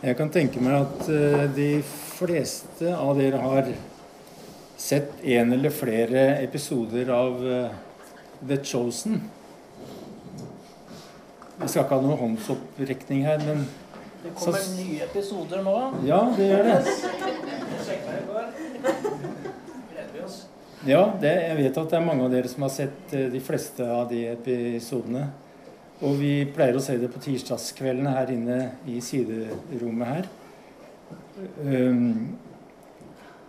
Jeg kan tenke meg at eh, de fleste av dere har sett en eller flere episoder av eh, The Chosen. Vi skal ikke ha noen håndsopprekning her, men Det kommer Så- nye episoder nå. ja, det gjør det. Ja, det, jeg vet at det er mange av dere som har sett eh, de fleste av de episodene. Og vi pleier å se det på tirsdagskveldene her inne i siderommet her. Um,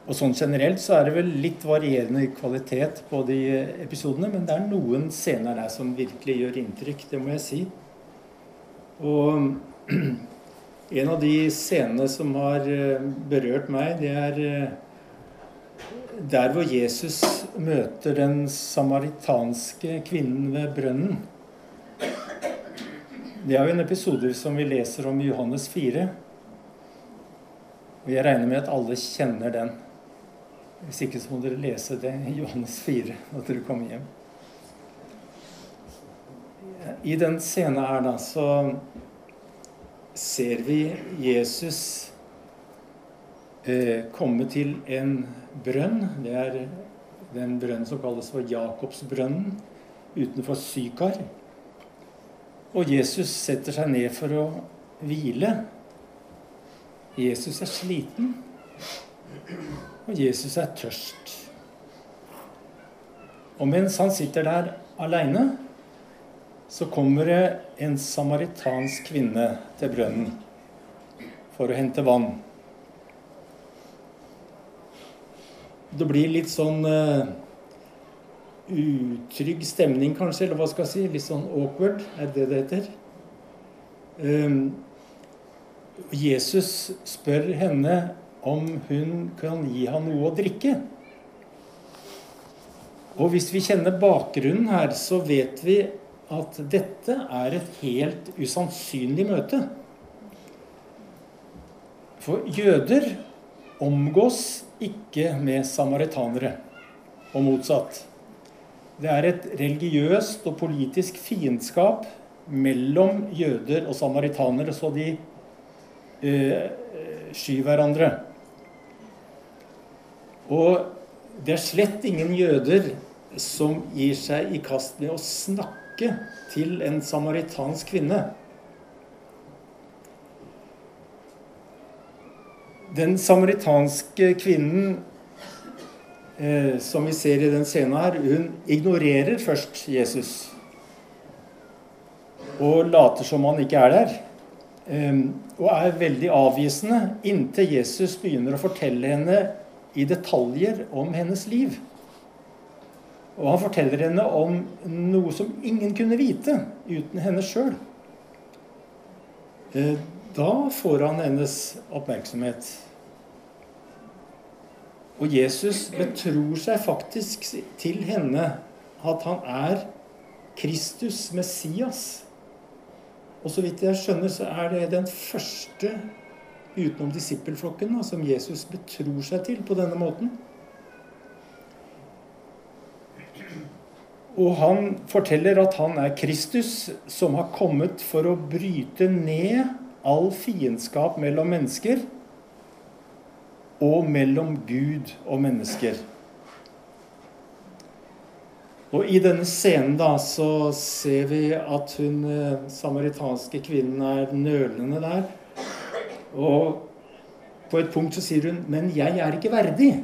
og sånn generelt så er det vel litt varierende kvalitet på de episodene, men det er noen scener der som virkelig gjør inntrykk, det må jeg si. Og en av de scenene som har eh, berørt meg, det er eh, der hvor Jesus møter den samaritanske kvinnen ved brønnen. Det er jo en episode som vi leser om i Johannes 4. Og jeg regner med at alle kjenner den. Hvis ikke så må dere lese det i Johannes 4 når dere kommer hjem. I den scenen her da, så ser vi Jesus eh, komme til en brønn. Det er den brønnen som kalles for Jakobsbrønnen utenfor Sykar. Og Jesus setter seg ned for å hvile. Jesus er sliten, og Jesus er tørst. Og mens han sitter der aleine, så kommer det en samaritansk kvinne til brønnen for å hente vann. Det blir litt sånn uh, utrygg stemning, kanskje, eller hva skal jeg si? Litt sånn awkward, er det det heter? Um, Jesus spør henne om hun kan gi ham noe å drikke. Og hvis vi kjenner bakgrunnen her, så vet vi at dette er et helt usannsynlig møte. For jøder omgås ikke med samaritanere, og motsatt. Det er et religiøst og politisk fiendskap mellom jøder og samaritanere, så de eh, skyr hverandre. Og det er slett ingen jøder som gir seg i kast med å snakke til en samaritansk kvinne. Den samaritanske kvinnen eh, som vi ser i den scenen her, hun ignorerer først Jesus. Og later som han ikke er der. Eh, og er veldig avvisende inntil Jesus begynner å fortelle henne i detaljer om hennes liv. Og han forteller henne om noe som ingen kunne vite uten henne sjøl. Eh, da får han hennes oppmerksomhet. Og Jesus betror seg faktisk til henne at han er Kristus, Messias. Og så vidt jeg skjønner, så er det den første utenom disippelflokken som Jesus betror seg til på denne måten. Og han forteller at han er Kristus som har kommet for å bryte ned all fiendskap mellom mennesker og mellom Gud og mennesker. Og I denne scenen da, så ser vi at hun eh, samaritanske kvinnen er nølende der. Og på et punkt så sier hun 'Men jeg er ikke verdig'.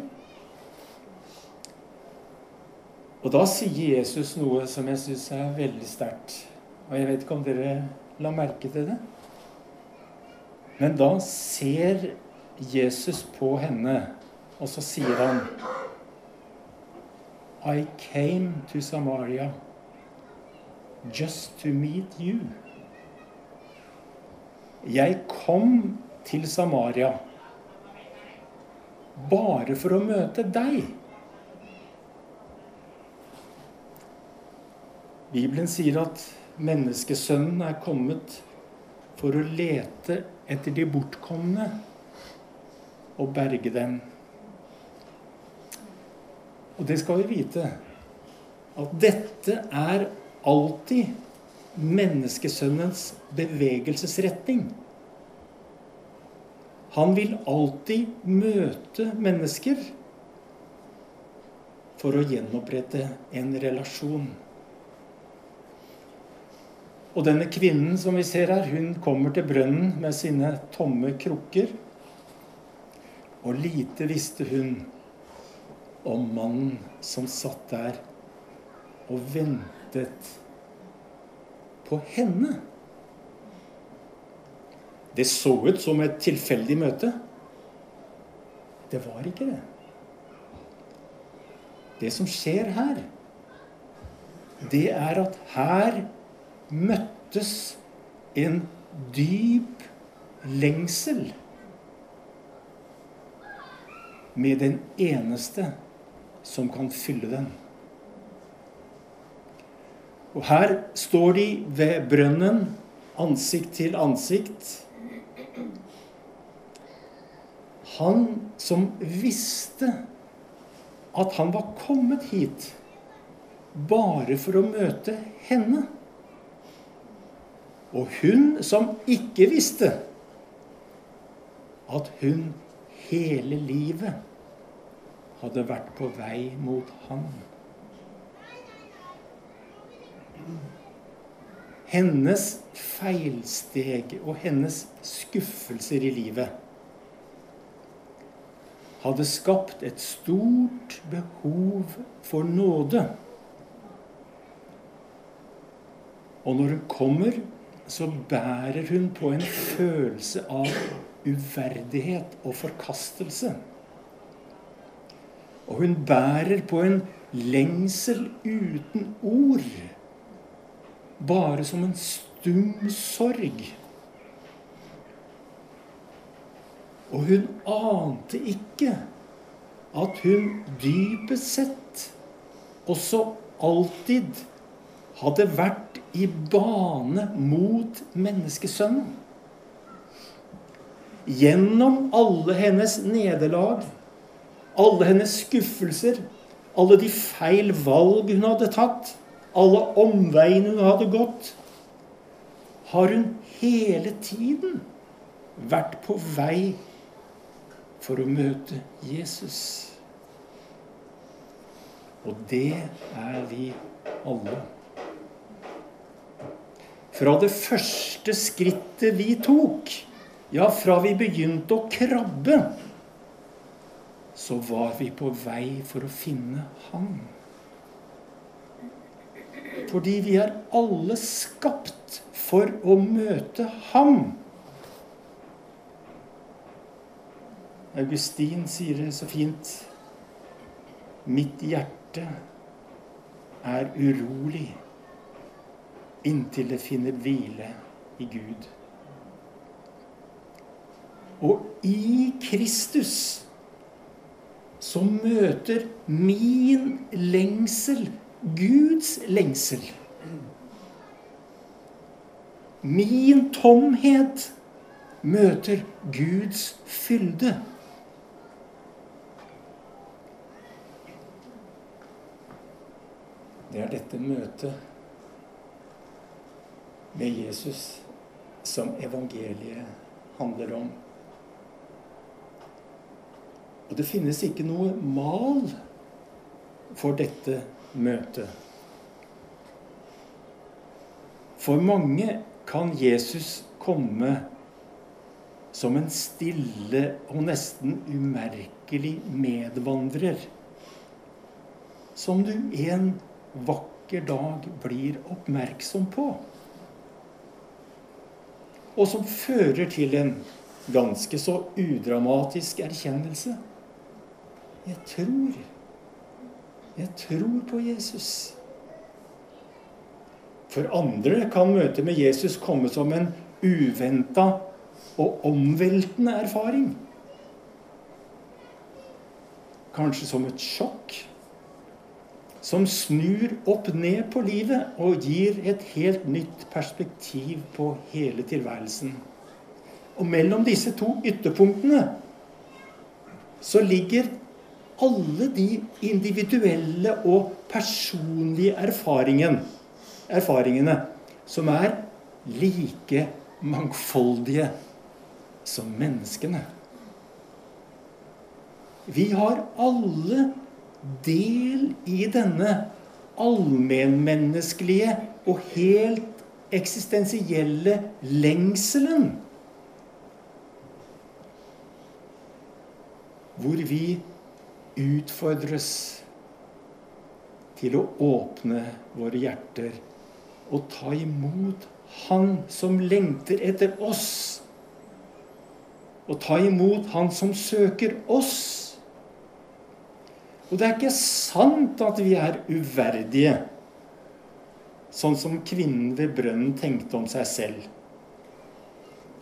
Og da sier Jesus noe som jeg syns er veldig sterkt. Og jeg vet ikke om dere la merke til det. Men da ser Jesus på henne, og så sier han I came to Samaria just to meet you. Jeg kom til Samaria bare for å møte deg. Bibelen sier at menneskesønnen er kommet for å lete etter de bortkomne og berge dem. Og det skal vi vite, at dette er alltid menneskesønnens bevegelsesretning. Han vil alltid møte mennesker for å gjenopprette en relasjon. Og denne kvinnen som vi ser her, hun kommer til brønnen med sine tomme krukker. Og lite visste hun om mannen som satt der og ventet på henne. Det så ut som et tilfeldig møte. Det var ikke det. Det som skjer her, det er at her møttes en dyp lengsel med den eneste som kan fylle den. Og her står de ved brønnen, ansikt til ansikt. Han som visste at han var kommet hit bare for å møte henne. Og hun som ikke visste at hun hele livet hadde vært på vei mot ham. Hennes feilsteg og hennes skuffelser i livet hadde skapt et stort behov for nåde. Og når hun kommer, så bærer hun på en følelse av uverdighet og forkastelse. Og hun bærer på en lengsel uten ord. Bare som en stum sorg. Og hun ante ikke at hun dypest sett også alltid hadde vært i bane mot menneskesønnen. Gjennom alle hennes nederlag, alle hennes skuffelser, alle de feil valg hun hadde tatt, alle omveiene hun hadde gått, har hun hele tiden vært på vei for å møte Jesus. Og det er vi alle. Fra det første skrittet vi tok, ja, fra vi begynte å krabbe, så var vi på vei for å finne Han. Fordi vi er alle skapt for å møte Ham. Augustin sier det så fint. Mitt hjerte er urolig inntil det finner hvile i Gud. Og i Kristus så møter min lengsel Guds lengsel. Min tomhet møter Guds fylde. Det er dette møtet med Jesus som evangeliet handler om. Og det finnes ikke noe mal for dette møtet. For mange kan Jesus komme som en stille og nesten umerkelig medvandrer, som du en vakker dag blir oppmerksom på. Og som fører til en ganske så udramatisk erkjennelse. Jeg tror. Jeg tror på Jesus. For andre kan møtet med Jesus komme som en uventa og omveltende erfaring. Kanskje som et sjokk som snur opp ned på livet og gir et helt nytt perspektiv på hele tilværelsen. Og mellom disse to ytterpunktene så ligger alle de individuelle og personlige erfaringene, erfaringene som er like mangfoldige som menneskene. Vi har alle del i denne allmennmenneskelige og helt eksistensielle lengselen. Hvor vi utfordres til å åpne våre hjerter og ta imot Han som lengter etter oss. Og ta imot Han som søker oss. Og det er ikke sant at vi er uverdige, sånn som kvinnen ved brønnen tenkte om seg selv.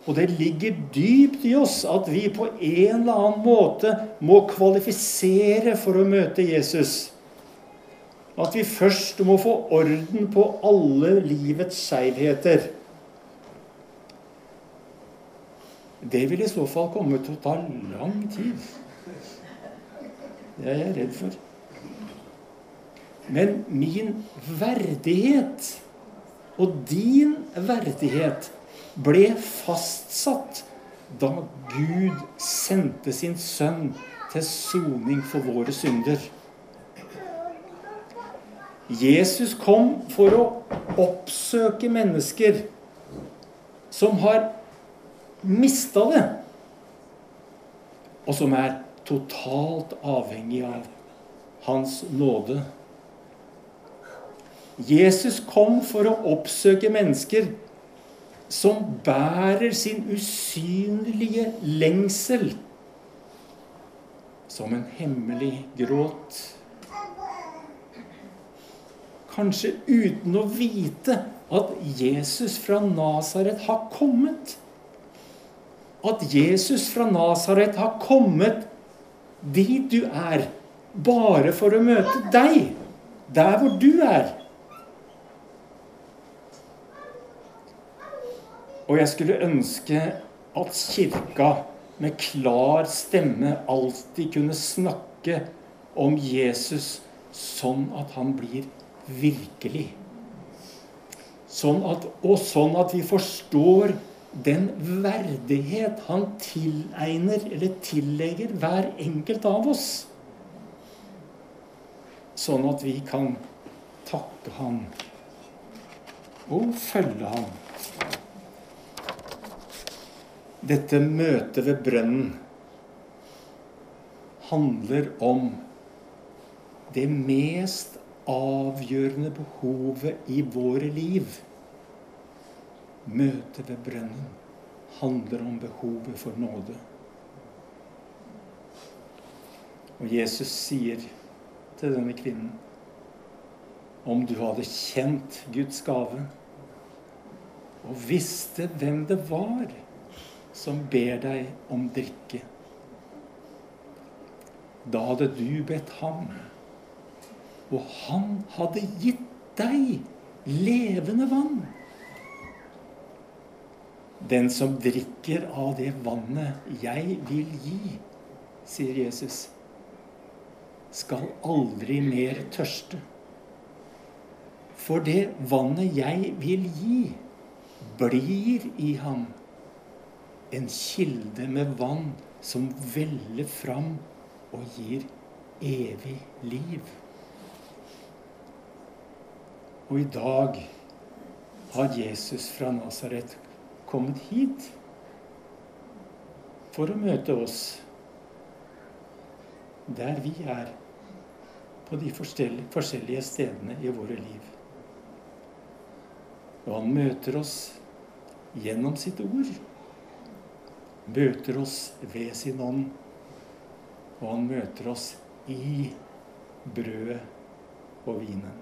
Og det ligger dypt i oss at vi på en eller annen måte må kvalifisere for å møte Jesus. At vi først må få orden på alle livets skeivheter. Det vil i så fall komme til å ta lang tid. Det er jeg redd for. Men min verdighet og din verdighet ble fastsatt da Gud sendte sin sønn til soning for våre synder. Jesus kom for å oppsøke mennesker som har mista det, og som er totalt avhengig av Hans nåde. Jesus kom for å oppsøke mennesker som bærer sin usynlige lengsel som en hemmelig gråt kanskje uten å vite at Jesus fra Nasaret har kommet. At Jesus fra Nasaret har kommet dit du er, bare for å møte deg, der hvor du er. Og jeg skulle ønske at Kirka med klar stemme alltid kunne snakke om Jesus sånn at han blir virkelig. Sånn at, og sånn at vi forstår den verdighet han tilegner eller tillegger hver enkelt av oss. Sånn at vi kan takke han og følge ham. Dette møtet ved brønnen handler om det mest avgjørende behovet i våre liv. Møtet ved brønnen handler om behovet for nåde. Og Jesus sier til denne kvinnen om du hadde kjent Guds gave og visste hvem det var som ber deg om drikke, da hadde du bedt ham og han hadde gitt deg levende vann. Den som drikker av det vannet jeg vil gi, sier Jesus, skal aldri mer tørste. For det vannet jeg vil gi, blir i ham en kilde med vann som veller fram og gir evig liv. Og i dag har Jesus fra Nasaret kommet hit for å møte oss der vi er på de forskjellige stedene i våre liv. Og han møter oss gjennom sitt ord. Møter oss ved sin ånd. Og han møter oss i brødet og vinen.